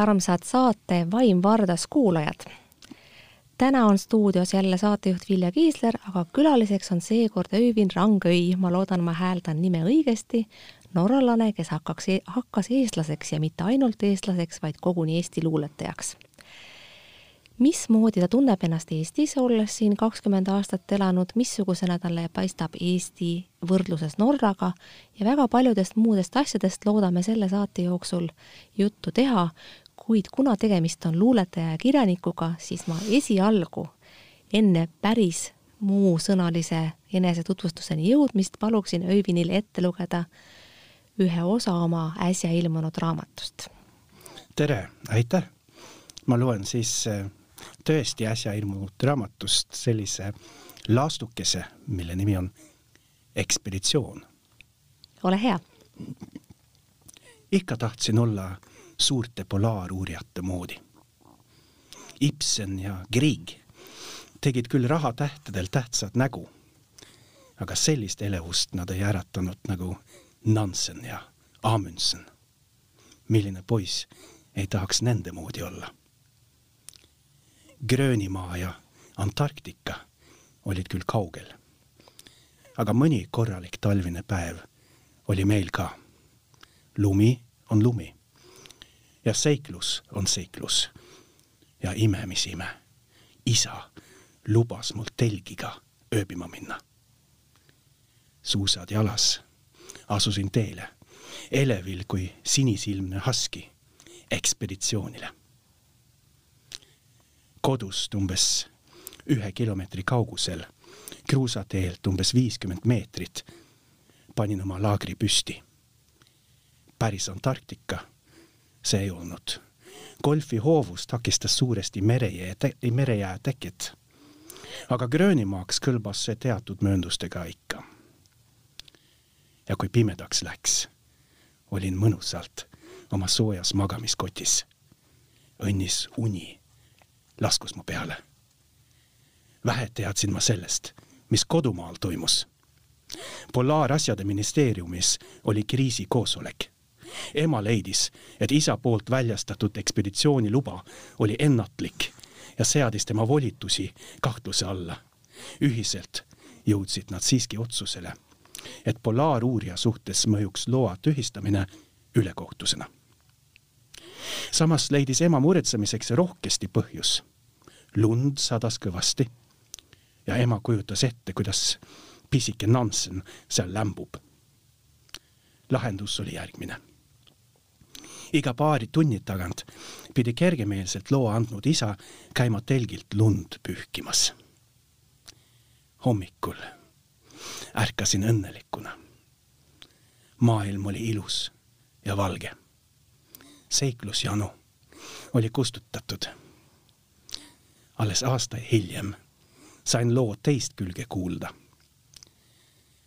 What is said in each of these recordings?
armsad saate Vaim Vardas kuulajad! täna on stuudios jälle saatejuht Vilja Kiisler, aga külaliseks on seekord Öyvind Rangöi, ma loodan, ma hääldan nime õigesti, norralane, kes hakkaks, e-, hakkas eestlaseks ja mitte ainult eestlaseks, vaid koguni Eesti luuletajaks. Mismoodi ta tunneb ennast Eestis, olles siin kakskümmend aastat elanud, missugusena talle paistab Eesti võrdluses Norraga ja väga paljudest muudest asjadest loodame selle saate jooksul juttu teha, kuid kuna tegemist on luuletaja ja kirjanikuga, siis ma esialgu enne päris muusõnalise enesetutvustuseni jõudmist paluksin Öivinil ette lugeda ühe osa oma äsja ilmunud raamatust. tere, aitäh! ma loen siis äh, tõesti äsja ilmunud raamatust sellise laastukese, mille nimi on Ekspeditsioon. ole hea. ikka tahtsin olla suurte polaaruurijate moodi. Ibsen ja Grieg tegid küll rahatähtedel tähtsat nägu, aga sellist elevust nad ei äratanud nagu Nansen ja Amundsen. milline poiss ei tahaks nende moodi olla Gröönimaa ja Antarktika olid küll kaugel. aga mõni korralik talvine päev oli meil ka. lumi on lumi ja seiklus on seiklus. ja ime, mis ime, isa lubas mul telgiga ööbima minna. suusad jalas asusin teele, elevil kui sinisilmne haski, ekspeditsioonile kodust umbes ühe kilomeetri kaugusel, kruusateelt umbes viiskümmend meetrit, panin oma laagri püsti. päris Antarktika see ei olnud. golfi hoovus takistas suuresti merejää te,, merejää teket. aga Gröönimaaks kõlbas see teatud mööndustega ikka. ja kui pimedaks läks, olin mõnusalt oma soojas magamiskotis. õnnis uni laskus mu peale. vähe teadsin ma sellest, mis kodumaal toimus. polaarasjade ministeeriumis oli kriisikoosolek. Ema leidis, et isa poolt väljastatud ekspeditsiooniluba oli ennatlik ja seadis tema volitusi kahtluse alla. ühiselt jõudsid nad siiski otsusele, et polaaruurija suhtes mõjuks loa tühistamine ülekohtusena samas leidis ema muretsemiseks rohkesti põhjus lund sadas kõvasti ja ema kujutas ette, kuidas pisike Nansen seal lämbub. lahendus oli järgmine. Iga paari tunni tagant pidi kergemeelselt loa andnud isa käima telgilt lund pühkimas. hommikul ärkasin õnnelikuna. maailm oli ilus ja valge. seiklusjanu oli kustutatud alles aasta hiljem sain loo teist külge kuulda.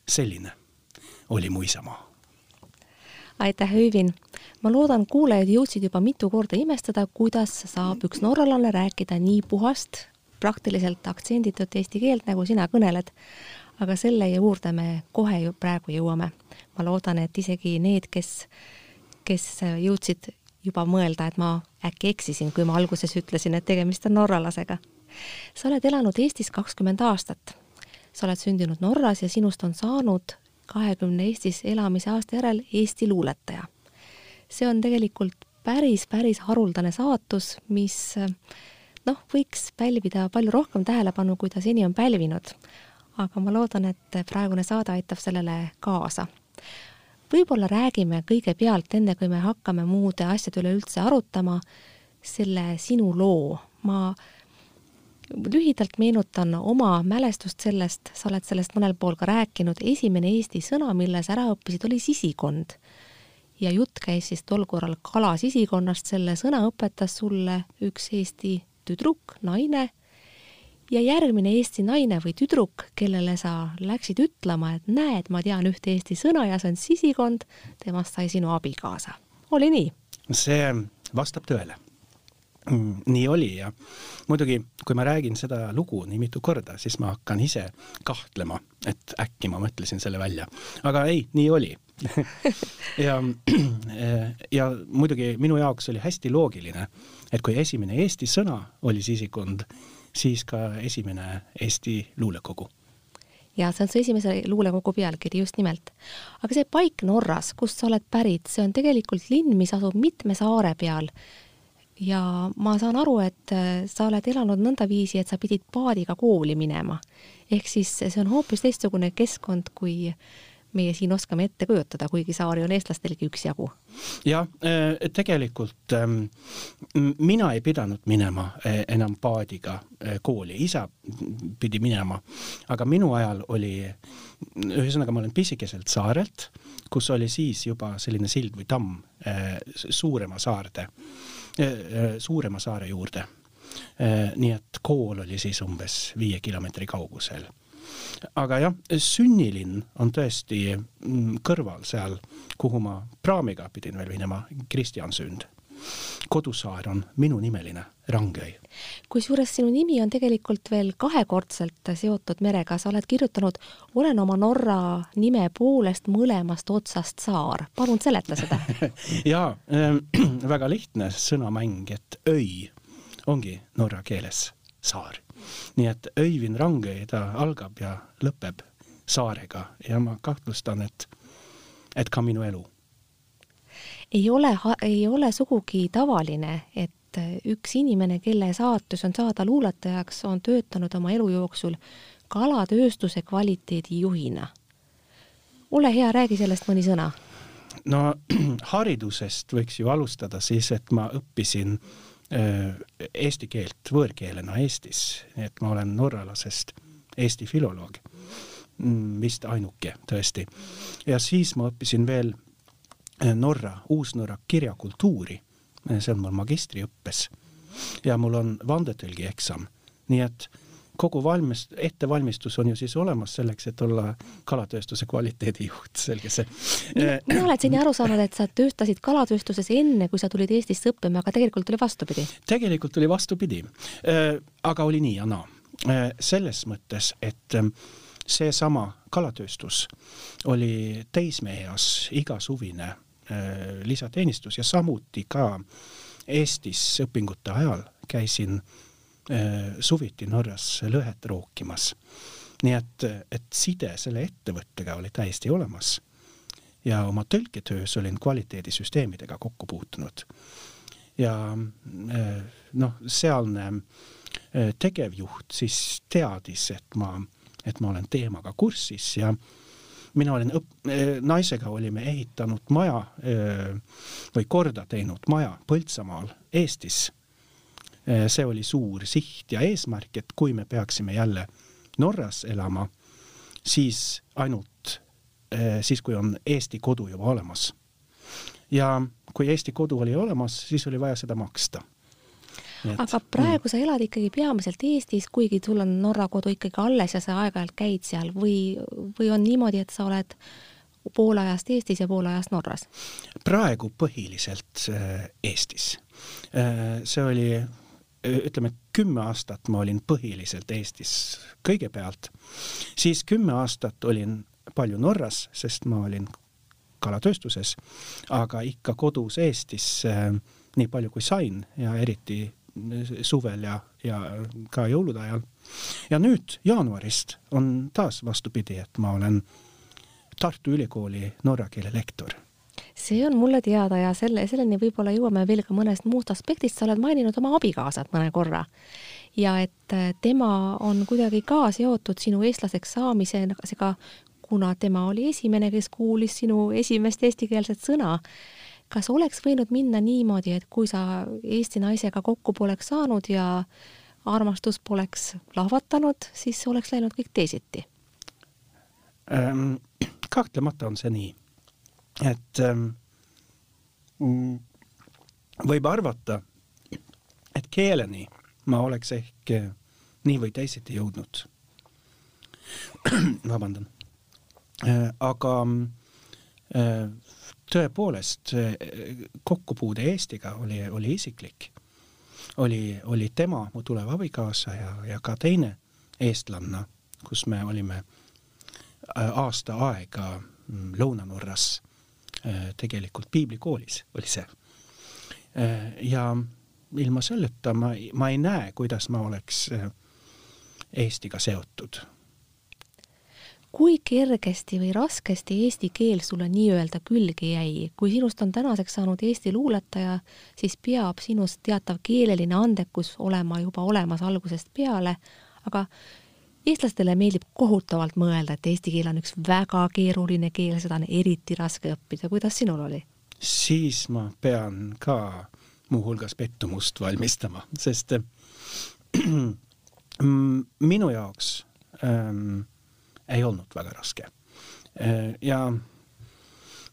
selline oli mu isamaa. Aitäh, Öövin! ma loodan, kuulajad jõudsid juba mitu korda imestada, kuidas saab üks norralane rääkida nii puhast, praktiliselt aktsenditut eesti keelt, nagu sina kõneled. aga selle juurde me kohe ju praegu jõuame. ma loodan, et isegi need, kes, kes jõudsid juba mõelda, et ma äkki eksisin, kui ma alguses ütlesin, et tegemist on norralasega. sa oled elanud Eestis kakskümmend aastat. sa oled sündinud Norras ja sinust on saanud kahekümne Eestis elamise aasta järel Eesti luuletaja. see on tegelikult päris, päris haruldane saatus, mis noh, võiks pälvida palju rohkem tähelepanu, kui ta seni on pälvinud. aga ma loodan, et praegune saade aitab sellele kaasa võib-olla räägime kõigepealt, enne kui me hakkame muude asjade üle üldse arutama, selle sinu loo. ma lühidalt meenutan oma mälestust sellest, sa oled sellest mõnel pool ka rääkinud, esimene eesti sõna, mille sa ära õppisid, oli sisikond. ja jutt käis siis tol korral kalasisikonnast, selle sõna õpetas sulle üks eesti tüdruk, naine ja järgmine Eesti naine või tüdruk, kellele sa läksid ütlema, et näed, ma tean ühte eesti sõna ja see on sisikond, temast sai sinu abikaasa. oli nii? see vastab tõele. Mm, nii oli ja muidugi, kui ma räägin seda lugu nii mitu korda, siis ma hakkan ise kahtlema, et äkki ma mõtlesin selle välja. aga ei, nii oli ja, ja muidugi minu jaoks oli hästi loogiline, et kui esimene eesti sõna oli sisikond, siis ka esimene Eesti luulekogu ja see on su esimese luulekogu pealkiri, just nimelt. aga see paik Norras, kust sa oled pärit, see on tegelikult linn, mis asub mitme saare peal. Ja ma saan aru, et äh, sa oled elanud nõndaviisi, et sa pidid paadiga kooli minema. ehk siis see on hoopis teistsugune keskkond, kui meie siin oskame ette kujutada, kuigi saari on eestlastelgi üksjagu. jah, äh, tegelikult ähm, mina ei pidanud minema äh, enam paadiga kooli, isa pidi minema, aga minu ajal oli, ühesõnaga ma olen pisikeselt saarelt, kus oli siis juba selline sild või tamm suurema saarde, suurema saare juurde. nii et kool oli siis umbes viie kilomeetri kaugusel aga jah, sünnilinn on tõesti mm, kõrval seal, kuhu ma praamiga pidin veel minema, Kristjansund kodusaar on minunimeline Rangöi. kusjuures sinu nimi on tegelikult veel kahekordselt seotud merega, sa oled kirjutanud olen oma Norra nime poolest mõlemast otsast saar, palun seleta seda jaa äh,, väga lihtne sõnamäng, et öi ongi norra keeles saar nii et Öivin Rangöi, ta algab ja lõpeb saarega ja ma kahtlustan, et, et ka minu elu. Ei ole, ei ole sugugi tavaline, et üks inimene, kelle saatus on saada luuletajaks, on töötanud oma elu jooksul kalatööstuse kvaliteedijuhina. ole hea, räägi sellest mõni sõna. no haridusest võiks ju alustada siis, et ma õppisin äh, Äh, eesti keelt võõrkeelena Eestis, nii et ma olen norralasest Eesti filoloog, mm, vist ainuke tõesti. ja siis ma õppisin veel äh, Norra, Uus-Norra kirjakultuuri, see on mul magistriõppes ja mul on vandetõlgi eksam, nii et kogu valmis, ettevalmistus on ju siis olemas selleks, et olla kalatööstuse kvaliteedijuht, selge see. mina olen seni aru saanud, et sa töötasid kalatööstuses enne, kui sa tulid Eestisse õppima, aga tegelikult oli vastupidi. tegelikult oli vastupidi. Äh, aga oli nii ja naa. Äh, selles mõttes, et ähm, seesama kalatööstus oli teismeeas igasuvine äh, lisateenistus ja samuti ka Eestis õpingute ajal käisin äh, Äh, suviti Norras lõhet rookimas. nii et, et side selle ettevõttega oli täiesti olemas. ja oma tõlketöös olin kvaliteedisüsteemidega kokku puutunud. ja äh, noh, sealne äh, tegevjuht siis teadis, et ma, et ma olen teemaga kursis ja mina olin õp-, naisega olime ehitanud maja või korda teinud maja Põltsamaal Eestis Eh, see oli suur siht ja eesmärk, et kui me peaksime jälle Norras elama, siis ainult eh, siis, kui on Eesti kodu juba olemas. ja kui Eesti kodu oli olemas, siis oli vaja seda maksta. Et, aga praegu mm. sa elad ikkagi peamiselt Eestis, kuigi sul on Norra kodu ikkagi alles ja sa aeg-ajalt käid seal või, või on niimoodi, et sa oled pool ajast Eestis ja pool ajast Norras? praegu põhiliselt eh, Eestis. see oli ütleme, kümme aastat ma olin põhiliselt Eestis kõigepealt, siis kümme aastat olin palju Norras, sest ma olin kalatööstuses, aga ikka kodus Eestis äh, nii palju kui sain ja eriti suvel ja, ja ka jõulude ajal. ja nüüd jaanuarist on taas vastupidi, et ma olen Tartu Ülikooli norra keele lektor see on mulle teada ja selle, selleni võib-olla jõuame veel ka mõnest muust aspektist, sa oled maininud oma abikaasat mõne korra. ja et äh, tema on kuidagi ka seotud sinu eestlaseks saamisega, kuna tema oli esimene, kes kuulis sinu esimest eestikeelset sõna. Kas oleks võinud minna niimoodi, et kui sa Eesti naisega kokku poleks saanud ja armastus poleks lahvatanud, siis oleks läinud kõik teisiti ähm,? kahtlemata on see nii et ähm, mm, võib arvata, et keeleni ma oleks ehk äh, nii või teisiti jõudnud. vabandan. Äh, aga äh, tõepoolest kokkupuude Eestiga oli, oli isiklik. oli, oli tema, mu tulev abikaasa ja, ja ka teine eestlanna, kus me olime aasta aega mm, Lõuna-Norras tegelikult piiblikoolis oli see. ja ilma selleta ma, ma ei näe, kuidas ma oleks Eestiga seotud kui kergesti või raskesti eesti keel sulle nii-öelda külge jäi, kui sinust on tänaseks saanud Eesti luuletaja, siis peab sinust teatav keeleline andekus olema juba olemas algusest peale, aga eestlastele meeldib kohutavalt mõelda, et eesti keel on üks väga keeruline keel, seda on eriti raske õppida. kuidas sinul oli? siis ma pean ka muuhulgas pettumust valmistama, sest minu jaoks ähm, ei olnud väga raske. Äh, ja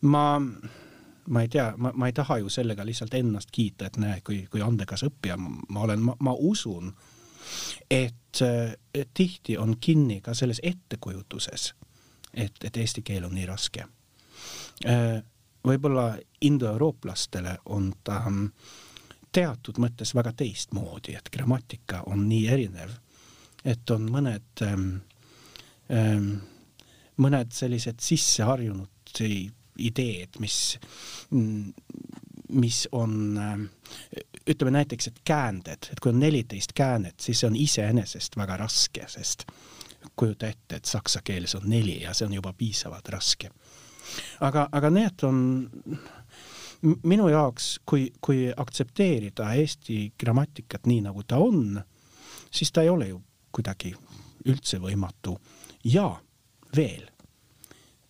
ma, ma ei tea, ma, ma ei taha ju sellega lihtsalt ennast kiita, et näe, kui, kui andekas õppija ma olen, ma usun, et, tihti on kinni ka selles ettekujutuses, et, et eesti keel on nii raske. Äh, võib-olla indoeurooplastele on ta teatud mõttes väga teistmoodi, et grammatika on nii erinev, et on mõned ähm, mõned sellised sisseharjunud ideed, mis, mis on, ehm, ütleme näiteks, et käänded, et kui on neliteist käänet, siis see on iseenesest väga raske, sest kujuta ette, et saksa keeles on neli ja see on juba piisavalt raske. aga, aga need on minu jaoks, kui, kui aktsepteerida eesti grammatikat nii, nagu ta on, siis ta ei ole ju kuidagi üldse võimatu ja veel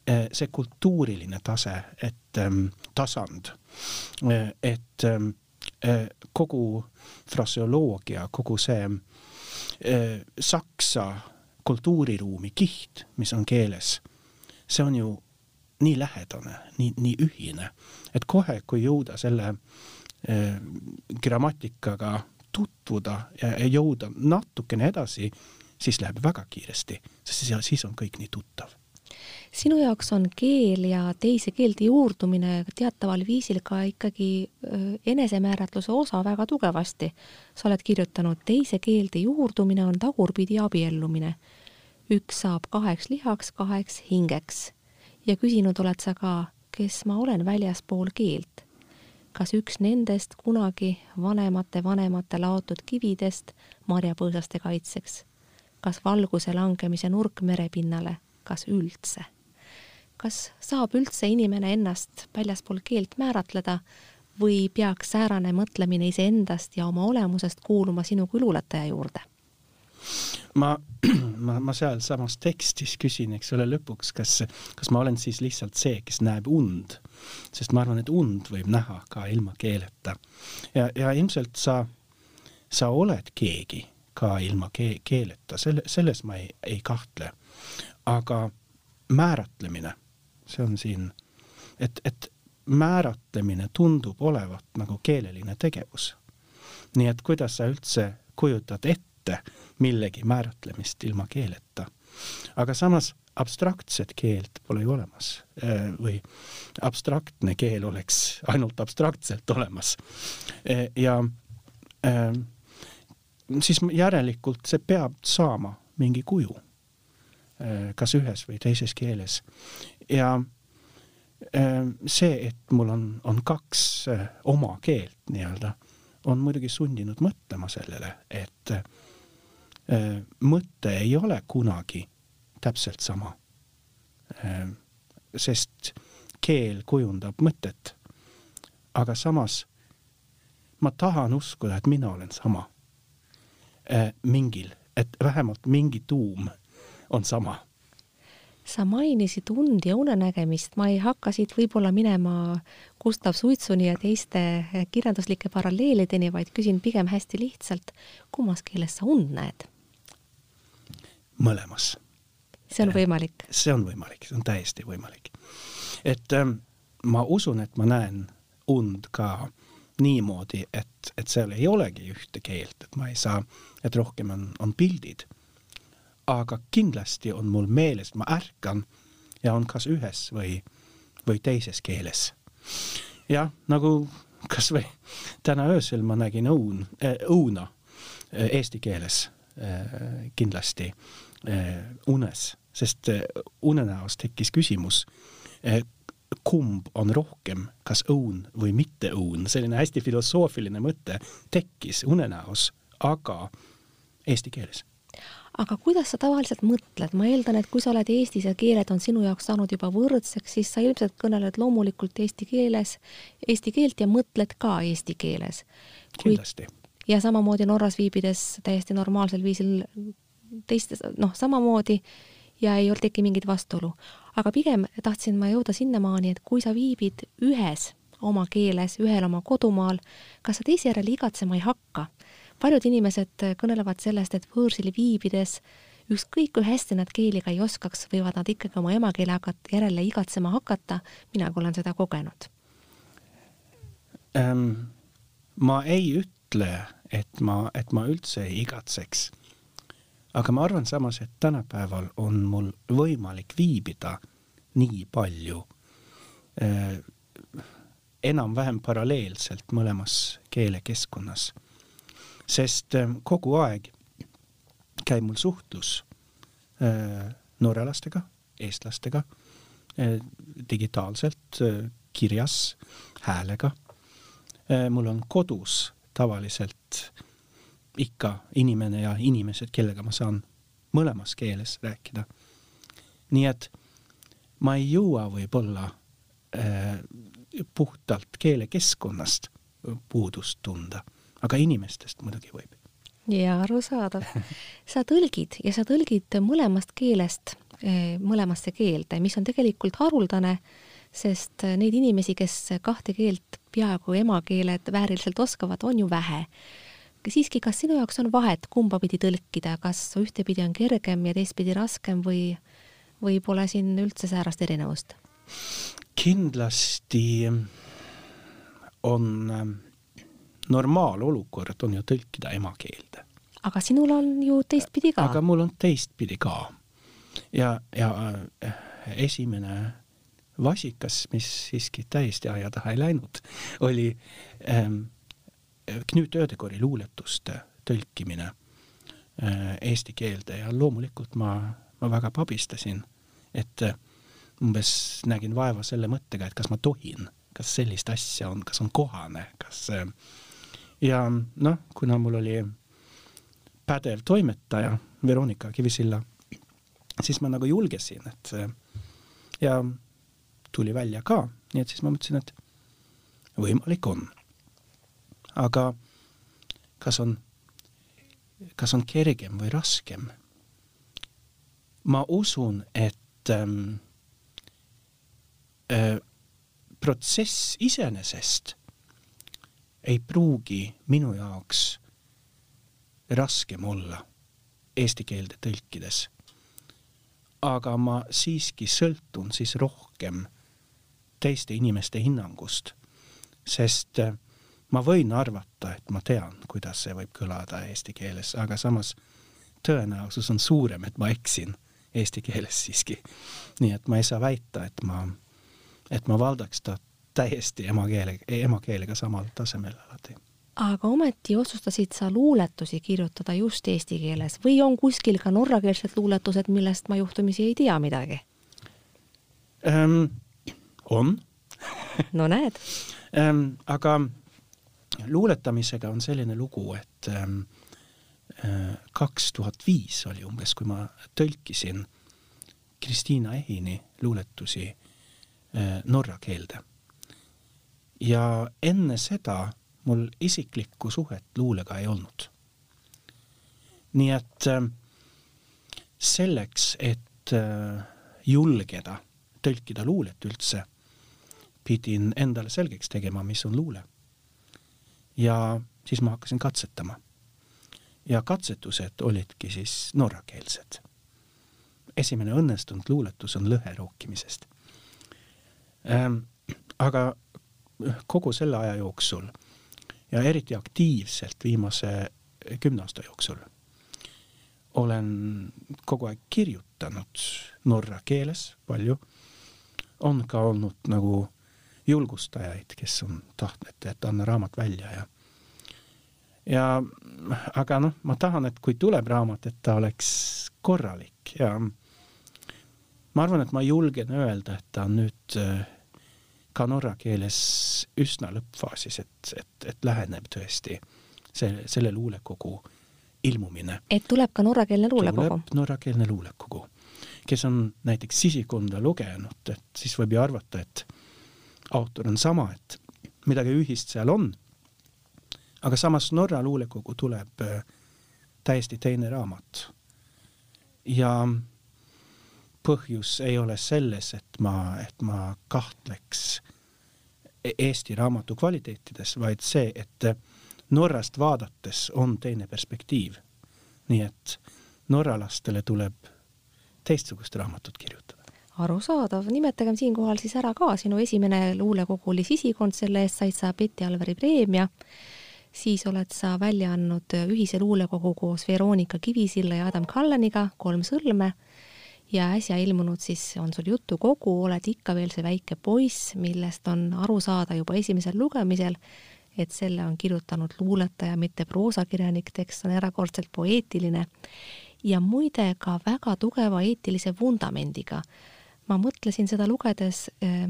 eh, see kultuuriline tase, et ähm, tasand, eh, et ähm, kogu fraseoloogia, kogu see saksa kultuuriruumi kiht, mis on keeles, see on ju nii lähedane, nii, nii ühine, et kohe, kui jõuda selle grammatikaga tutvuda ja jõuda natukene edasi, siis läheb väga kiiresti, sest siis on kõik nii tuttav sinu jaoks on keel ja teise keelde juurdumine teataval viisil ka ikkagi enesemääratluse osa väga tugevasti. sa oled kirjutanud, teise keelde juurdumine on tagurpidi abiellumine. üks saab kaheks lihaks, kaheks hingeks. ja küsinud oled sa ka, kes ma olen väljaspool keelt. kas üks nendest kunagi vanemate vanemate laotud kividest marjapõõsaste kaitseks kas valguse langemise nurk merepinnale, kas üldse? kas saab üldse inimene ennast väljaspool keelt määratleda või peaks säärane mõtlemine iseendast ja oma olemusest kuuluma sinu kui luuletaja juurde? ma, ma, ma sealsamas tekstis küsin, eks ole, lõpuks, kas, kas ma olen siis lihtsalt see, kes näeb und, sest ma arvan, et und võib näha ka ilma keeleta. ja, ja ilmselt sa, sa oled keegi ka ilma ke keeleta, selle, selles ma ei, ei kahtle. aga määratlemine, see on siin, et, et määratlemine tundub olevat nagu keeleline tegevus. nii et kuidas sa üldse kujutad ette millegi määratlemist ilma keeleta. aga samas abstraktset keelt pole ju olemas äh, või abstraktne keel oleks ainult abstraktselt olemas. Äh, ja äh, siis järelikult see peab saama mingi kuju, äh, kas ühes või teises keeles. ja äh, see, et mul on, on kaks äh, oma keelt nii-öelda, on muidugi sundinud mõtlema sellele, et mõte ei ole kunagi täpselt sama. sest keel kujundab mõtet. aga samas ma tahan uskuda, et mina olen sama mingil, et vähemalt mingi tuum on sama. sa mainisid und ja unenägemist, ma ei hakka siit võib-olla minema Gustav Suitsuni ja teiste kirjanduslike paralleelideni, vaid küsin pigem hästi lihtsalt, kummas keeles sa und näed? mõlemas. see on võimalik? see on võimalik, see on täiesti võimalik. et ähm, ma usun, et ma näen und ka niimoodi, et, et seal ei olegi ühte keelt, et ma ei saa, et rohkem on, on pildid. aga kindlasti on mul meeles, ma ärkan ja on kas ühes või, või teises keeles. jah, nagu kasvõi täna öösel ma nägin õun äh,, õuna äh, eesti keeles äh, kindlasti äh, unes, sest äh, unenäos tekkis küsimus äh,, kumb on rohkem, kas õun või mitte õun, selline hästi filosoofiline mõte tekkis unenäos, aga eesti keeles aga kuidas sa tavaliselt mõtled, ma eeldan, et kui sa oled Eestis ja keeled on sinu jaoks saanud juba võrdseks, siis sa ilmselt kõneled loomulikult eesti keeles, eesti keelt ja mõtled ka eesti keeles. kindlasti. ja samamoodi Norras viibides täiesti normaalsel viisil teistes, noh, samamoodi ja ei teki mingit vastuolu. aga pigem tahtsin ma jõuda sinnamaani, et kui sa viibid ühes oma keeles, ühel oma kodumaal, kas sa teise järele igatsema ei hakka? paljud inimesed kõnelevad sellest, et võõrsil viibides ükskõik kui hästi nad keeli ka ei oskaks, võivad nad ikkagi oma emakeele hakata, järele igatsema hakata, mina olen seda kogenud ähm,. ma ei ütle, et ma, et ma üldse ei igatseks. Aga ma arvan samas, et tänapäeval on mul võimalik viibida nii palju äh, enam-vähem paralleelselt mõlemas keelekeskkonnas sest ähm, kogu aeg käib mul suhtlus äh, norralastega, eestlastega, äh, digitaalselt, äh, kirjas, häälega. mul on kodus tavaliselt ikka inimene ja inimesed, kellega ma saan mõlemas keeles rääkida. nii et ma ei jõua võib-olla puhtalt keelekeskkonnast puudust tunda aga inimestest muidugi võib. ja arusaadav. sa tõlgid ja sa tõlgid mõlemast keelest eh, mõlemasse keelde, mis on tegelikult haruldane, sest neid inimesi, kes kahte keelt peaaegu emakeeled vääriliselt oskavad, on ju vähe. Siiski, kas sinu jaoks on vahet, kumba pidi tõlkida, kas ühtepidi on kergem ja teistpidi raskem või, või pole siin üldse säärast erinevust? kindlasti on normaalolukord on ju tõlkida emakeelde. aga sinul on ju teistpidi ka. aga mul on teistpidi ka. ja, ja äh, esimene vasikas, mis siiski täiesti aia taha ei läinud, oli ähm, Knut Ödegori luuletuste tõlkimine äh, eesti keelde ja loomulikult ma, ma väga pabistasin, et äh, umbes nägin vaeva selle mõttega, et kas ma tohin, kas sellist asja on, kas on kohane, kas äh, ja noh, kuna mul oli pädev toimetaja Veronika Kivisilla, siis ma nagu julgesin, et ja tuli välja ka, nii et siis ma mõtlesin, et võimalik on. Aga kas on, kas on kergem või raskem? ma usun, et ähm, äh, protsess iseenesest ei pruugi minu jaoks raskem olla eesti keelde tõlkides. aga ma siiski sõltun siis rohkem teiste inimeste hinnangust, sest äh, ma võin arvata, et ma tean, kuidas see võib kõlada eesti keeles, aga samas tõenäosus on suurem, et ma eksin eesti keeles siiski. nii et ma ei saa väita, et ma, et ma valdaks ta täiesti emakeele, emakeelega samal tasemel alati. aga ometi otsustasid sa luuletusi kirjutada just eesti keeles või on kuskil ka norrakeelsed luuletused, millest ma juhtumisi ei tea midagi ähm,? on no näed ähm,. aga luuletamisega on selline lugu, et ähm, äh, kaks tuhat viis oli umbes, kui ma tõlkisin Kristiina Ehini luuletusi äh, norra keelde ja enne seda mul isiklikku suhet luulega ei olnud. nii et äh, selleks, et äh, julgeda tõlkida luulet üldse, pidin endale selgeks tegema, mis on luule. Ja siis ma hakkasin katsetama. ja katsetused olidki siis norrakeelsed. esimene õnnestunud luuletus on Lõhe rookimisest ähm,. aga kogu selle aja jooksul ja eriti aktiivselt viimase kümne aasta jooksul olen kogu aeg kirjutanud norra keeles palju. on ka olnud nagu julgustajaid, kes on tahtnud, et anna raamat välja ja ja aga noh, ma tahan, et kui tuleb raamat, et ta oleks korralik ja ma arvan, et ma julgen öelda, et ta on nüüd äh, ka norra keeles üsna lõppfaasis, et, et, et läheneb tõesti see, selle luulekogu ilmumine. et tuleb ka norrakeelne luulekogu? tuleb norrakeelne luulekogu. kes on näiteks Sisikonda lugenud, et siis võib ju arvata, et autor on sama, et midagi ühist seal on, aga samas Norra luulekogu tuleb äh, täiesti teine raamat. ja põhjus ei ole selles, et ma, et ma kahtleks e-, Eesti raamatu kvaliteetides, vaid see, et Norrast vaadates on teine perspektiiv. nii et norralastele tuleb teistsugust raamatut kirjutada. Arusaadav, nimetagem siinkohal siis ära ka, sinu esimene luulekogu oli Sisikond, selle eest said sa Betty Alveri preemia. Siis oled sa välja andnud ühise luulekogu koos Veronika Kivisilla ja Adam Kallaniga, Kolm sõlme, ja äsja ilmunud siis on sul jutukogu Oled ikka veel see väike poiss, millest on aru saada juba esimesel lugemisel, et selle on kirjutanud luuletaja, mitte proosakirjanik, tekst on erakordselt poeetiline. Ja muide ka väga tugeva eetilise vundamendiga. Ma mõtlesin seda lugedes, eh,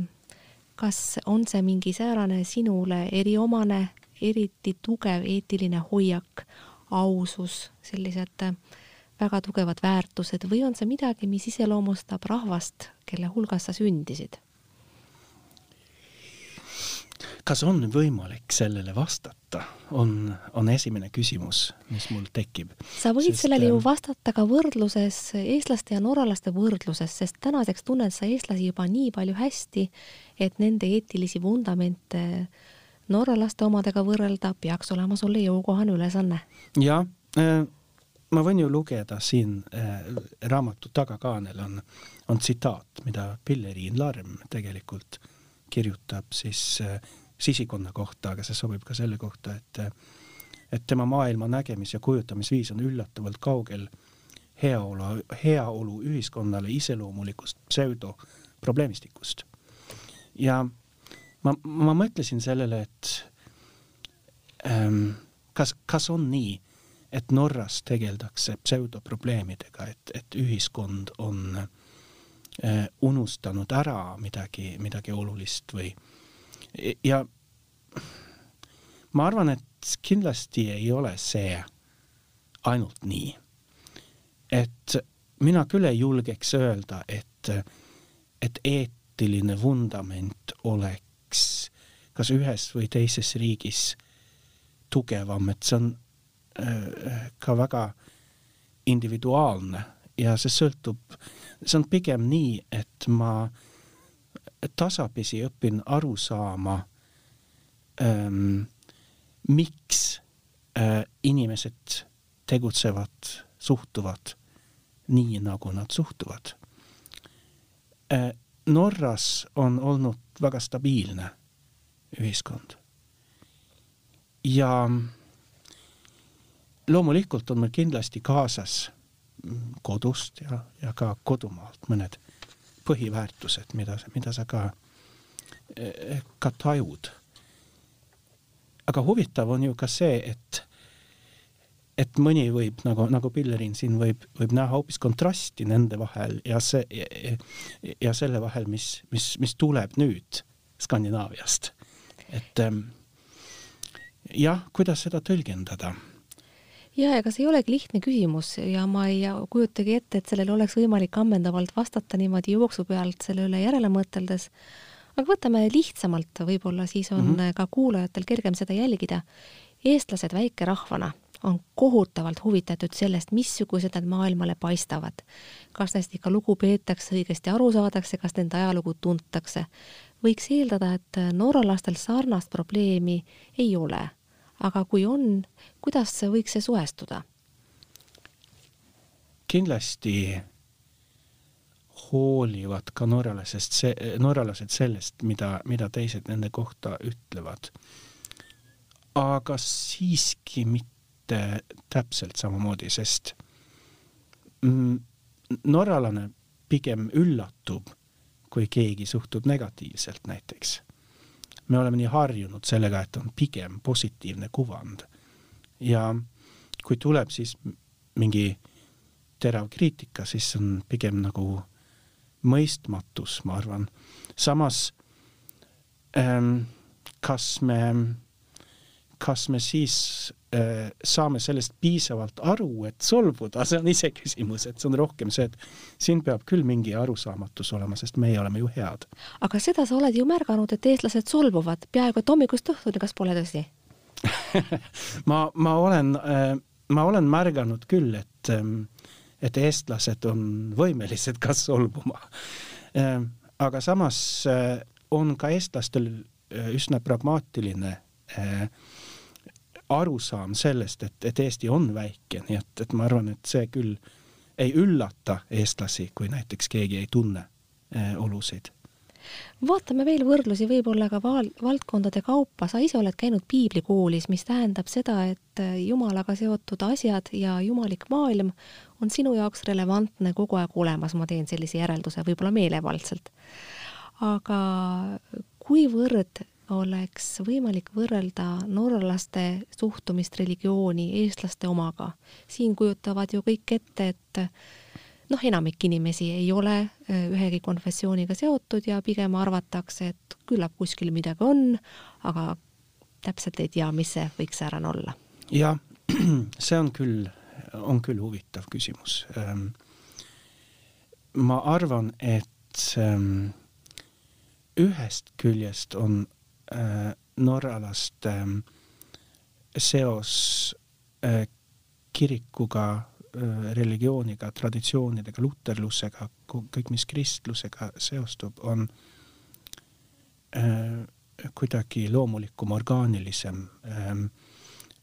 kas on see mingi säärane sinule eriomane eriti tugev eetiline hoiak, ausus, sellised äh, väga tugevad väärtused või on see midagi, mis iseloomustab rahvast, kelle hulgas sa sündisid? Kas on võimalik sellele vastata, on, on esimene küsimus, mis mul tekib. sa võid sest, sellele ju äh, vastata ka võrdluses, eestlaste ja norralaste võrdluses, sest tänaseks tunned sa eestlasi juba nii palju hästi, et nende eetilisi vundamente äh, norralaste omadega võrrelda peaks olema sulle jõukohane ülesanne. jah äh,, ma võin ju lugeda siin äh, raamatu tagakaanel on, on tsitaat, mida Pilleriin Larm tegelikult kirjutab siis äh, sisikonna kohta, aga see sobib ka selle kohta, et et tema maailma nägemis- ja kujutamisviis on üllatavalt kaugel heaolu, heaolu ühiskonnale iseloomulikust pseudoprobleemistikust. ja ma, ma mõtlesin sellele, et ähm, kas, kas on nii, et Norras tegeldakse pseudoprobleemidega, et, et ühiskond on äh, unustanud ära midagi, midagi olulist või ja ma arvan, et kindlasti ei ole see ainult nii. et mina küll ei julgeks öelda, et, et eetiline vundament oleks oleks kas ühes või teises riigis tugevam, et see on äh, ka väga individuaalne ja see sõltub, see on pigem nii, et ma tasapisi õpin aru saama ähm,, miks äh, inimesed tegutsevad, suhtuvad nii, nagu nad suhtuvad äh,. Norras on olnud väga stabiilne ühiskond. ja loomulikult on meil kindlasti kaasas kodust ja, ja ka kodumaalt mõned põhiväärtused, mida, mida sa ka, ka tajud. aga huvitav on ju ka see, et et mõni võib nagu, nagu Pillerin siin võib, võib näha hoopis kontrasti nende vahel ja see ja, ja selle vahel, mis, mis, mis tuleb nüüd Skandinaaviast. et ähm, jah, kuidas seda tõlgendada? Ja ega see ei olegi lihtne küsimus ja ma ei kujutagi ette, et sellele oleks võimalik ammendavalt vastata niimoodi jooksu pealt selle üle järele mõteldes. aga võtame lihtsamalt, võib-olla siis on mm -hmm. ka kuulajatel kergem seda jälgida. eestlased väikerahvana on kohutavalt huvitatud sellest, missugused nad maailmale paistavad. kas neist ikka lugu peetakse, õigesti aru saadakse, kas nende ajalugu tuntakse. võiks eeldada, et norralastel sarnast probleemi ei ole. Aga kui on, kuidas võiks see suhestuda? kindlasti hoolivad ka norralasest norralased sellest, mida, mida teised nende kohta ütlevad. aga siiski mitte mitte täpselt samamoodi, sest mm, norralane pigem üllatub, kui keegi suhtub negatiivselt näiteks. Me oleme nii harjunud sellega, et on pigem positiivne kuvand. ja kui tuleb siis mingi terav kriitika, siis on pigem nagu mõistmatus, ma arvan. samas ähm, kas me, kas me siis saame sellest piisavalt aru, et solvuda, see on iseküsimus, et see on rohkem see, et siin peab küll mingi arusaamatus olema, sest meie oleme ju head. aga seda sa oled ju märganud, et eestlased solvuvad peaaegu et hommikust õhtuni, kas pole tõsi ma, ma olen äh,, ma olen märganud küll, et ähm, et eestlased on võimelised ka solvuma äh,. aga samas äh, on ka eestlastel äh, üsna pragmaatiline äh, arusaam sellest, et, et Eesti on väike, nii et, et ma arvan, et see küll ei üllata eestlasi, kui näiteks keegi ei tunne äh, olusid. Vaatame veel võrdlusi võib-olla ka val-, valdkondade kaupa, sa ise oled käinud piiblikoolis, mis tähendab seda, et äh, Jumalaga seotud asjad ja jumalik maailm on sinu jaoks relevantne kogu aeg olemas, ma teen sellise järelduse, võib-olla meelevaldselt. aga kuivõrd oleks võimalik võrrelda norralaste suhtumist religiooni eestlaste omaga? siin kujutavad ju kõik ette, et noh, enamik inimesi ei ole ühegi konfessiooniga seotud ja pigem arvatakse, et küllap kuskil midagi on, aga täpselt ei tea, mis see võiks säärane olla. jah, see on küll, on küll huvitav küsimus. Ähm, ma arvan, et ähm, ühest küljest on norralaste ähm, seos äh, kirikuga Äh, religiooniga, traditsioonidega, luterlusega, kõik, mis kristlusega seostub, on äh, kuidagi loomulikum, orgaanilisem ähm,.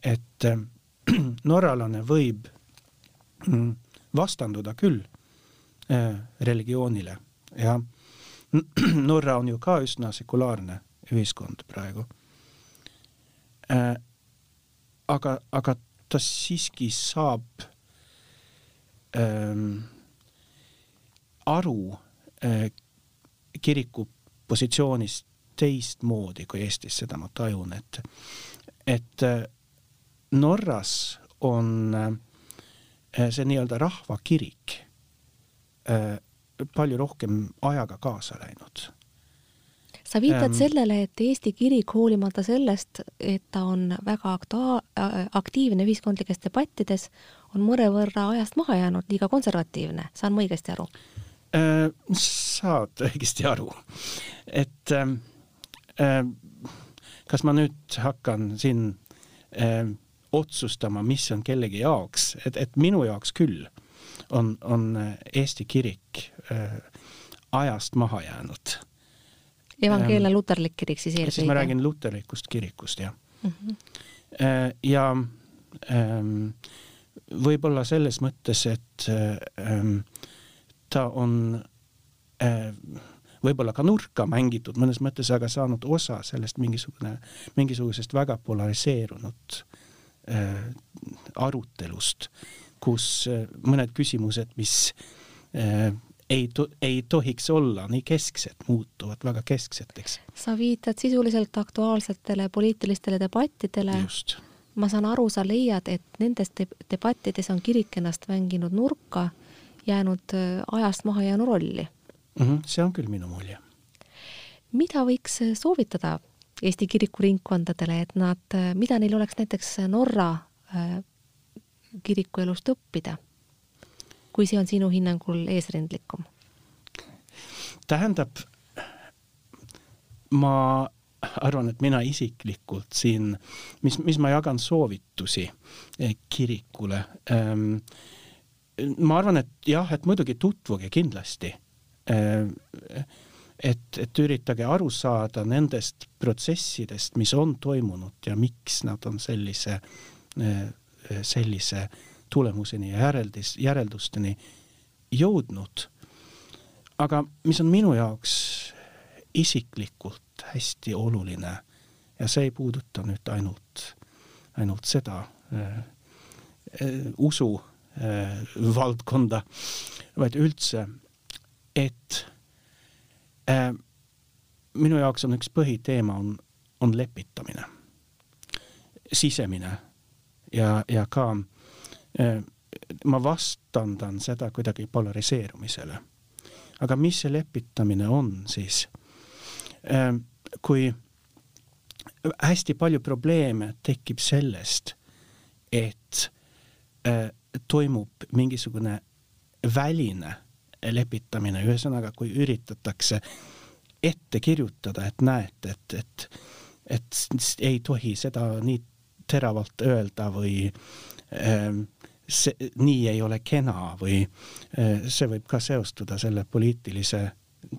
et äh, norralane võib mm, vastanduda küll äh, religioonile ja Norra on ju ka üsna sekulaarne ühiskond praegu äh,. aga, aga ta siiski saab ähm, aru äh, kiriku positsioonist teistmoodi kui Eestis, seda ma tajun, et, et äh, Norras on äh, see nii-öelda rahvakirik palju rohkem ajaga kaasa läinud sa viitad ähm, sellele, et Eesti kirik, hoolimata sellest, et ta on väga aktua-, aktiivne ühiskondlikes debattides, on mõnevõrra ajast maha jäänud, liiga konservatiivne, saan ma õigesti aru? Äh,? saad õigesti aru, et äh, äh, kas ma nüüd hakkan siin äh, otsustama, mis on kellegi jaoks, et, et minu jaoks küll on, on Eesti kirik äh, ajast maha jäänud evangeelne luterlik kirik siis eelkõige? siis ma räägin luterlikust kirikust, jah mm. -hmm. ja ähm, võib-olla selles mõttes, et ähm, ta on äh, võib-olla ka nurka mängitud mõnes mõttes, aga saanud osa sellest mingisugune, mingisugusest väga polariseerunud äh, arutelust, kus mõned küsimused, mis ei ei tohiks olla nii kesksed, muutuvad väga keskseteks. sa viitad sisuliselt aktuaalsetele poliitilistele debattidele. ma saan aru, sa leiad, et nendes debattides on kirik ennast mänginud nurka, jäänud äh, ajast maha jäänud rolli mm. -hmm, see on küll minu mulje. mida võiks äh, soovitada Eesti kirikuringkondadele, et nad, äh, mida neil oleks näiteks Norra kirikuelust õppida? Kui see on sinu hinnangul eesrindlikum? tähendab, ma arvan, et mina isiklikult siin, mis, mis ma jagan soovitusi eh, kirikule ähm,. ma arvan, et jah, et muidugi tutvuge kindlasti ähm,. et, et üritage aru saada nendest protsessidest, mis on toimunud ja miks nad on sellise, eh, sellise tulemuseni ja järeldis, järeldusteni jõudnud. aga mis on minu jaoks isiklikult hästi oluline ja see ei puuduta nüüd ainult, ainult seda äh, äh, usu äh, valdkonda, vaid üldse, et äh, minu jaoks on üks põhiteema on, on lepitamine, sisemine ja, ja ka äh, ma vastandan seda kuidagi polariseerumisele. aga mis see lepitamine on siis? Äh, kui hästi palju probleeme tekib sellest, et äh, toimub mingisugune väline lepitamine, ühesõnaga, kui üritatakse ette kirjutada, et näete, et, et, et ei tohi seda nii teravalt öelda või äh, see, nii ei ole kena või äh, see võib ka seostuda selle poliitilise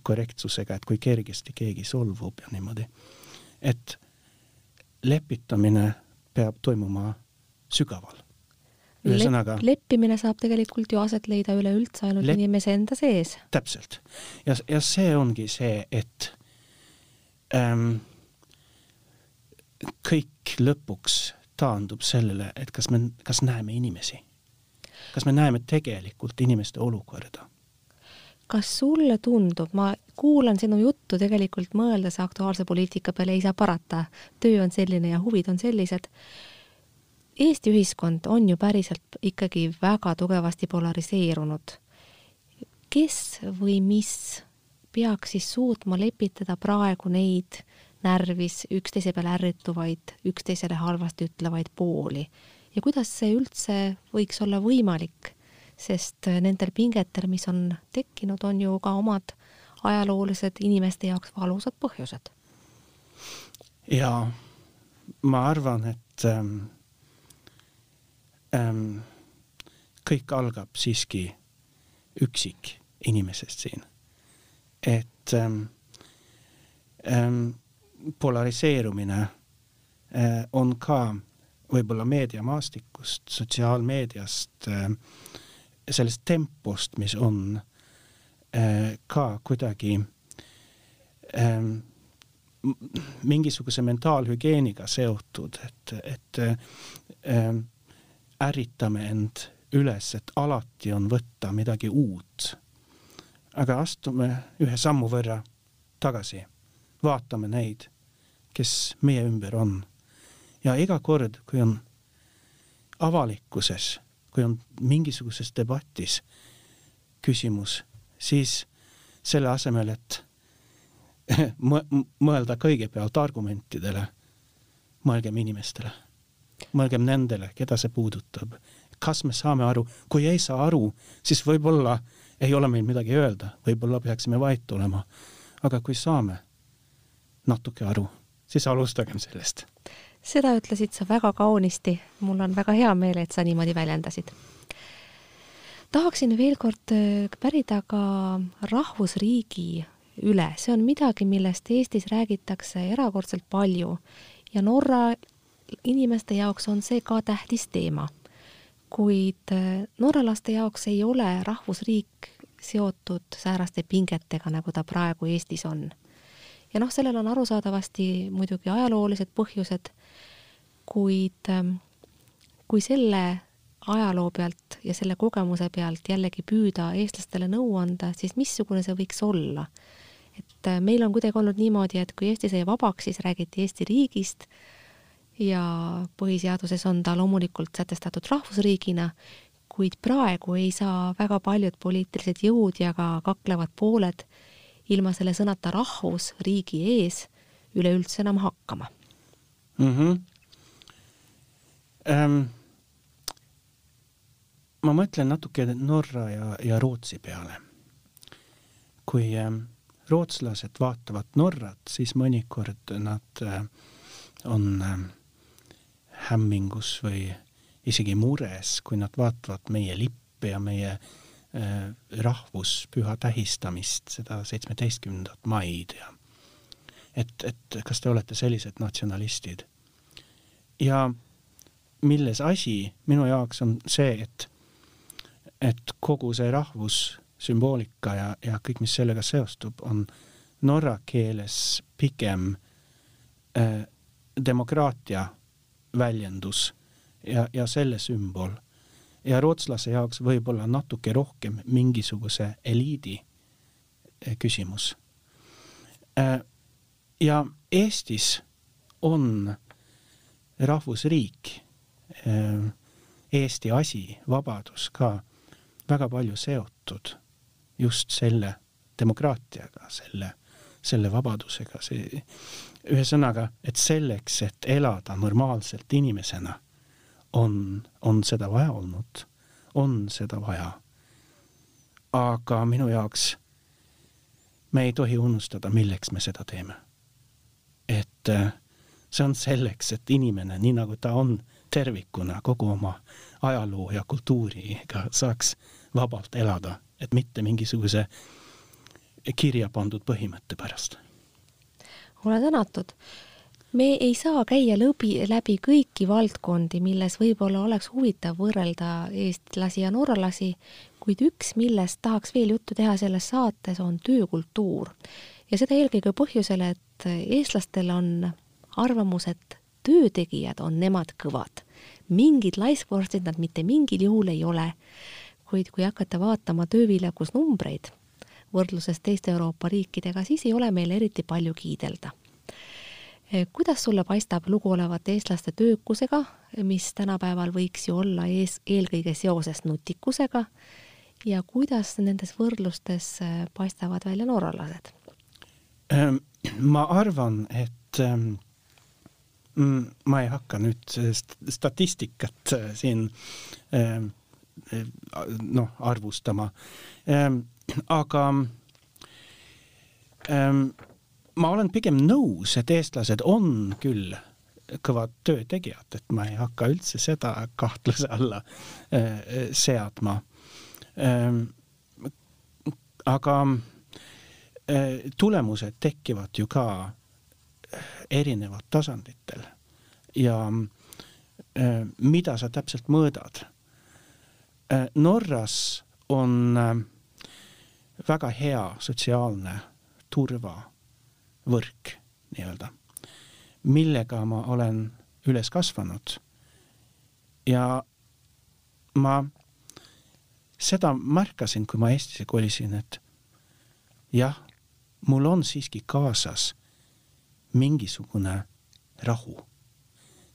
korrektsusega, et kui kergesti keegi solvub ja niimoodi. et lepitamine peab toimuma sügaval. ühesõnaga Lep. leppimine saab tegelikult ju aset leida üleüldse ainult lep... inimese enda sees. täpselt. ja, ja see ongi see, et ähm, kõik lõpuks taandub sellele, et kas me, kas näeme inimesi. Kas me näeme tegelikult inimeste olukorda kas sulle tundub, ma kuulan sinu juttu tegelikult mõeldes aktuaalse poliitika peale, ei saa parata, töö on selline ja huvid on sellised. Eesti ühiskond on ju päriselt ikkagi väga tugevasti polariseerunud. kes või mis peaks siis suutma lepitada praegu neid närvis üksteise peale ärrituvaid, üksteisele halvasti ütlevaid pooli ja kuidas see üldse võiks olla võimalik sest äh, nendel pingetel, mis on tekkinud, on ju ka omad ajaloolised inimeste jaoks valusad põhjused. ja ma arvan, et ähm, ähm, kõik algab siiski üksik inimesest siin. et ähm, ähm, polariseerumine äh, on ka võib-olla meediamaastikust, sotsiaalmeediast äh, sellest tempost, mis on äh, ka kuidagi ähm, mingisuguse mentaalhügieeniga seotud, et, et äh, ärritame end üles, et alati on võtta midagi uut. aga astume ühe sammu võrra tagasi, vaatame neid, kes meie ümber on. Ja iga kord, kui on avalikkuses kui on mingisuguses debatis küsimus, siis selle asemel, et mõelda kõigepealt argumentidele, mõelgem inimestele, mõelgem nendele, keda see puudutab. kas me saame aru, kui ei saa aru, siis võib-olla ei ole meil midagi öelda, võib-olla peaksime vait olema. aga kui saame natuke aru, siis alustagem sellest seda ütlesid sa väga kaunisti, mul on väga hea meel, et sa niimoodi väljendasid. tahaksin veel kord äh, pärida ka rahvusriigi üle, see on midagi, millest Eestis räägitakse erakordselt palju ja Norra inimeste jaoks on see ka tähtis teema. kuid äh, norralaste jaoks ei ole rahvusriik seotud sääraste pingetega, nagu ta praegu Eestis on. Ja noh, sellel on arusaadavasti muidugi ajaloolised põhjused kuid ähm, kui selle ajaloo pealt ja selle kogemuse pealt jällegi püüda eestlastele nõu anda, siis missugune see võiks olla? et äh, meil on kuidagi olnud niimoodi, et kui Eesti sai vabaks, siis räägiti Eesti riigist ja põhiseaduses on ta loomulikult sätestatud rahvusriigina, kuid praegu ei saa väga paljud poliitilised jõud ja ka kaklevad pooled ilma selle sõnata rahvus riigi ees üleüldse enam hakkama mm. -hmm ähm,? ma mõtlen natuke Norra ja, ja Rootsi peale. kui ähm, rootslased vaatavad Norrat, siis mõnikord nad äh, on äh, hämmingus või isegi mures, kui nad vaatavad meie lippe ja meie äh, rahvuspüha tähistamist, seda seitsmeteistkümnendat maid ja et, et kas te olete sellised natsionalistid. ja milles asi minu jaoks on see, et, et kogu see rahvussümboolika ja, ja kõik, mis sellega seostub, on norra keeles pigem äh, demokraatia väljendus ja, ja selle sümbol. Ja rootslase jaoks võib-olla natuke rohkem mingisuguse eliidi äh, küsimus äh,. ja Eestis on rahvusriik Ehm, Eesti asi, vabadus ka väga palju seotud just selle demokraatiaga, selle selle vabadusega, see ühesõnaga, et selleks, et elada normaalselt inimesena, on, on seda vaja olnud, on seda vaja. aga minu jaoks me ei tohi unustada, milleks me seda teeme. et äh, see on selleks, et inimene, nii nagu ta on tervikuna kogu oma ajaloo ja kultuuriga saaks vabalt elada, et mitte mingisuguse kirja pandud põhimõtte pärast. ole tänatud. Me ei saa käia lõbi, läbi kõiki valdkondi, milles võib-olla oleks huvitav võrrelda eestlasi ja norralasi, kuid üks, millest tahaks veel juttu teha selles saates, on töökultuur. ja seda eelkõige põhjusel, et eestlastel on arvamus, et töötegijad on nemad kõvad. mingid laiskvorstid nad mitte mingil juhul ei ole. kuid kui hakata vaatama tööviljakusnumbreid võrdluses teiste Euroopa riikidega, siis ei ole meil eriti palju kiidelda. Kuidas sulle paistab lugu olevate eestlaste töökusega, mis tänapäeval võiks ju olla ees, eelkõige seoses nutikusega ja kuidas nendes võrdlustes paistavad välja norralased? Ehm, ma arvan, et ehm, Mm, ma ei hakka nüüd statistikat äh, siin ähm, äh, noh, arvustama, ähm, aga ähm, ma olen pigem nõus, et eestlased on küll kõvad töötegijad, et ma ei hakka üldse seda kahtluse alla äh, seadma. aga tulemused tekivad ju ka erinevad tasanditel ja äh, mida sa täpselt mõõdad äh,. Norras on äh, väga hea sotsiaalne turvavõrk nii-öelda, millega ma olen üles kasvanud. ja ma seda märkasin, kui ma Eestisse kolisin, et jah, mul on siiski kaasas mingisugune rahu.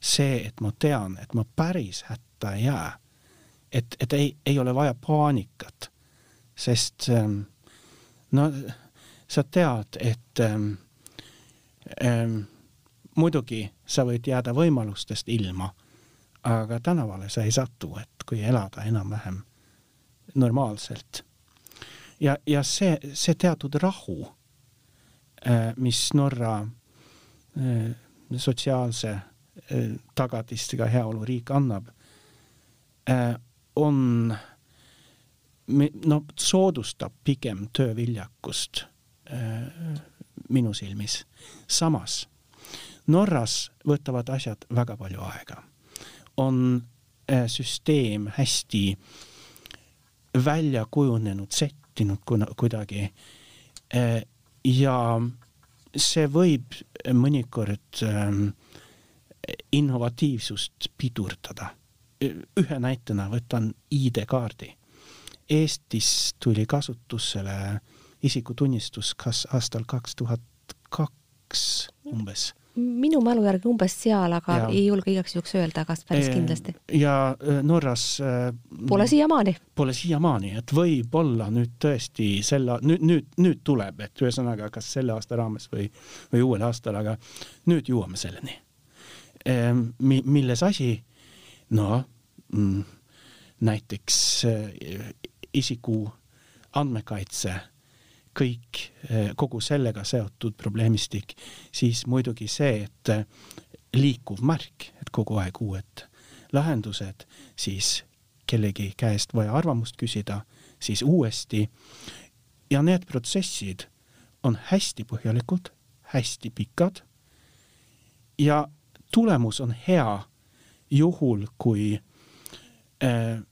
see, et ma tean, et ma päris hätta ei jää, et, et ei, ei ole vaja paanikat, sest ähm, no sa tead, et ähm, muidugi sa võid jääda võimalustest ilma, aga tänavale sa ei satu, et kui elada enam-vähem normaalselt. ja, ja see, see teatud rahu, äh, mis Norra Äh, sotsiaalse äh, tagatistega heaoluriik annab, on, no soodustab pigem tööviljakust minu silmis. samas Norras võtavad asjad väga palju aega. on süsteem hästi välja kujunenud, settinud kuidagi ja see võib mõnikord ähm, innovatiivsust pidurdada. ühe näitena võtan ID-kaardi. Eestis tuli kasutusele isikutunnistus kas aastal kaks tuhat kaks umbes minu mälu järgi umbes seal, aga ja. ei julge igaks juhuks öelda, kas päris kindlasti. ja äh, Norras äh, Pole siiamaani. Pole siiamaani, et võib-olla nüüd tõesti selle, nüüd, nüüd, nüüd tuleb, et ühesõnaga, kas selle aasta raames või, või uuel aastal, aga nüüd jõuame selleni. Ehm, mi-, milles asi? no mm, näiteks äh, isiku andmekaitse kõik, eh, kogu sellega seotud probleemistik, siis muidugi see, et eh, liikuv märk, et kogu aeg uued lahendused, siis kellegi käest vaja arvamust küsida, siis uuesti. ja need protsessid on hästi põhjalikud, hästi pikad. ja tulemus on hea juhul, kui äh,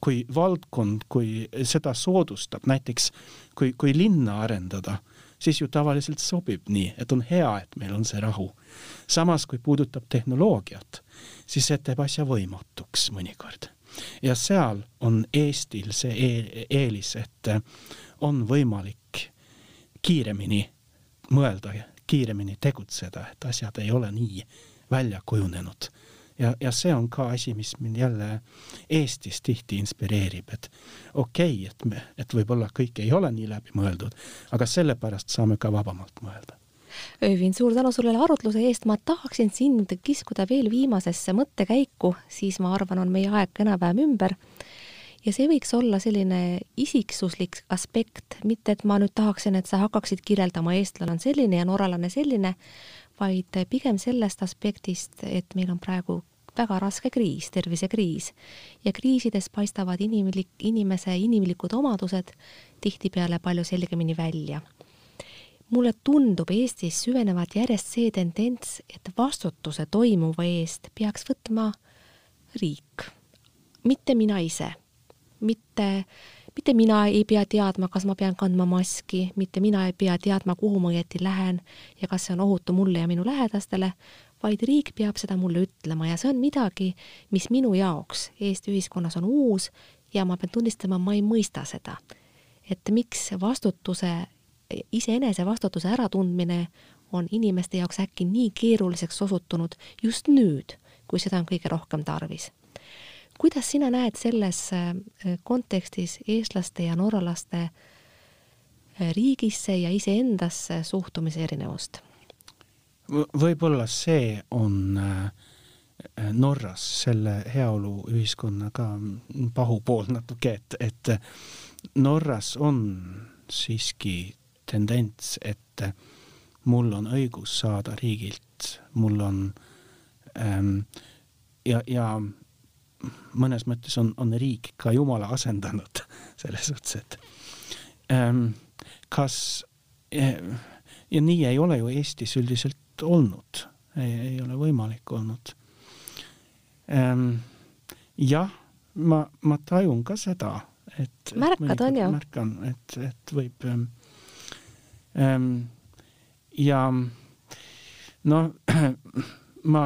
kui valdkond, kui seda soodustab, näiteks kui, kui linna arendada, siis ju tavaliselt sobib nii, et on hea, et meil on see rahu. samas, kui puudutab tehnoloogiat, siis see teeb asja võimatuks mõnikord. ja seal on Eestil see e eelis, et on võimalik kiiremini mõelda, kiiremini tegutseda, et asjad ei ole nii välja kujunenud ja, ja see on ka asi, mis mind jälle Eestis tihti inspireerib, et okei okay,, et me, et võib-olla kõik ei ole nii läbimõeldud, aga sellepärast saame ka vabamalt mõelda. Öövin, suur tänu sulle arutluse eest, ma tahaksin sind kiskuda veel viimasesse mõttekäiku, siis ma arvan, on meie aeg enam-vähem ümber. Ja see võiks olla selline isiksuslik aspekt, mitte et ma nüüd tahaksin, et sa hakkaksid kirjeldama, eestlane on selline ja norralane selline, vaid pigem sellest aspektist, et meil on praegu väga raske kriis, tervisekriis. Ja kriisides paistavad inimlik, inimese inimlikud omadused tihtipeale palju selgemini välja. mulle tundub Eestis süvenevat järjest see tendents, et vastutuse toimuva eest peaks võtma riik, mitte mina ise, mitte mitte mina ei pea teadma, kas ma pean kandma maski, mitte mina ei pea teadma, kuhu ma õieti lähen ja kas see on ohutu mulle ja minu lähedastele, vaid riik peab seda mulle ütlema ja see on midagi, mis minu jaoks Eesti ühiskonnas on uus ja ma pean tunnistama, ma ei mõista seda. et miks vastutuse, iseenese vastutuse äratundmine on inimeste jaoks äkki nii keeruliseks osutunud just nüüd, kui seda on kõige rohkem tarvis kuidas sina näed selles äh, kontekstis eestlaste ja norralaste äh, riigisse ja iseendasse suhtumise erinevust? võib-olla see on äh, Norras selle heaoluühiskonna ka pahupool natuke, et, et Norras on siiski tendents, et mul on õigus saada riigilt, mul on ähm, ja, ja mõnes mõttes on, on riik ka Jumala asendanud selles suhtes, et ähm, kas ja, ja nii ei ole ju Eestis üldiselt olnud, ei ole võimalik olnud ähm,. jah, ma, ma tajun ka seda, et märkad, on ju? märkan, et, et võib ähm, ähm ja no ma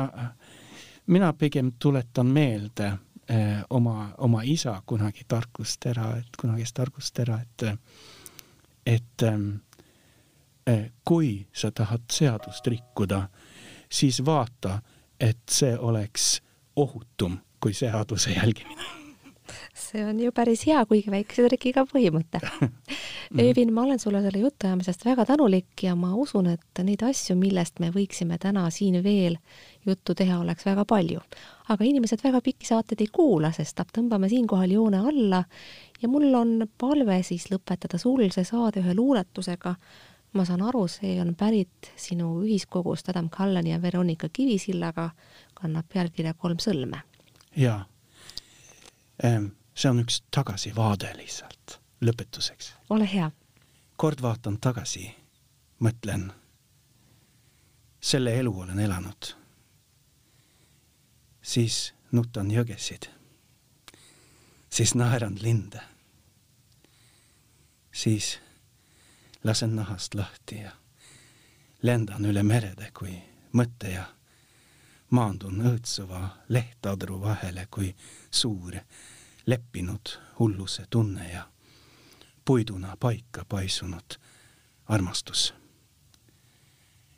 mina pigem tuletan meelde eh, oma, oma isa kunagi tarkustera, et kunagist tarkustera, et, et eh, kui sa tahad seadust rikkuda, siis vaata, et see oleks ohutum kui seaduse jälgimine see on ju päris hea, kuigi väikese trikiga põhimõte. Öövin, ma olen sulle selle jutuajamisest väga tänulik ja ma usun, et neid asju, millest me võiksime täna siin veel juttu teha, oleks väga palju. aga inimesed väga pikki saateid ei kuula, sest tõmbame siinkohal joone alla ja mul on palve siis lõpetada sul see saade ühe luuletusega. ma saan aru, see on pärit sinu ühiskogust Adam Kallani ja Veronika Kivisillaga, kannab pealkirja Kolm sõlme. jaa ähm see on üks tagasivaade lihtsalt, lõpetuseks. ole hea. kord vaatan tagasi, mõtlen, selle elu olen elanud. siis nutan jõgesid, siis naeran linde, siis lasen nahast lahti ja lendan üle merede kui mõte ja maandun õõtsuva lehtadru vahele kui suur leppinud hulluse tunne ja puiduna paika paisunud armastus.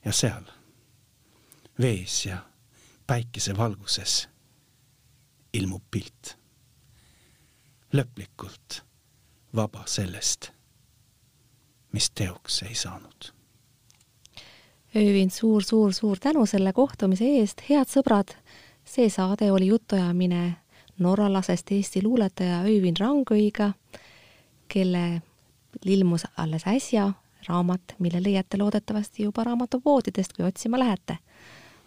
ja seal, vees ja päikese valguses ilmub pilt. lõplikult vaba sellest, mis teoks ei saanud. Öövin suur-suur-suur tänu selle kohtumise eest, head sõbrad, see saade oli jutuajamine norralasest Eesti luuletaja Öivind Rangõiga, kelle ilmus alles äsja raamat, mille leiate loodetavasti juba raamatupoodidest, kui otsima lähete.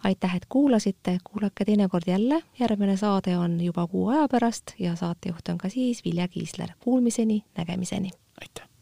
aitäh, et kuulasite, kuulake teinekord jälle, järgmine saade on juba kuu aja pärast ja saatejuht on ka siis Vilja Kiisler. Kuulmiseni, nägemiseni! aitäh!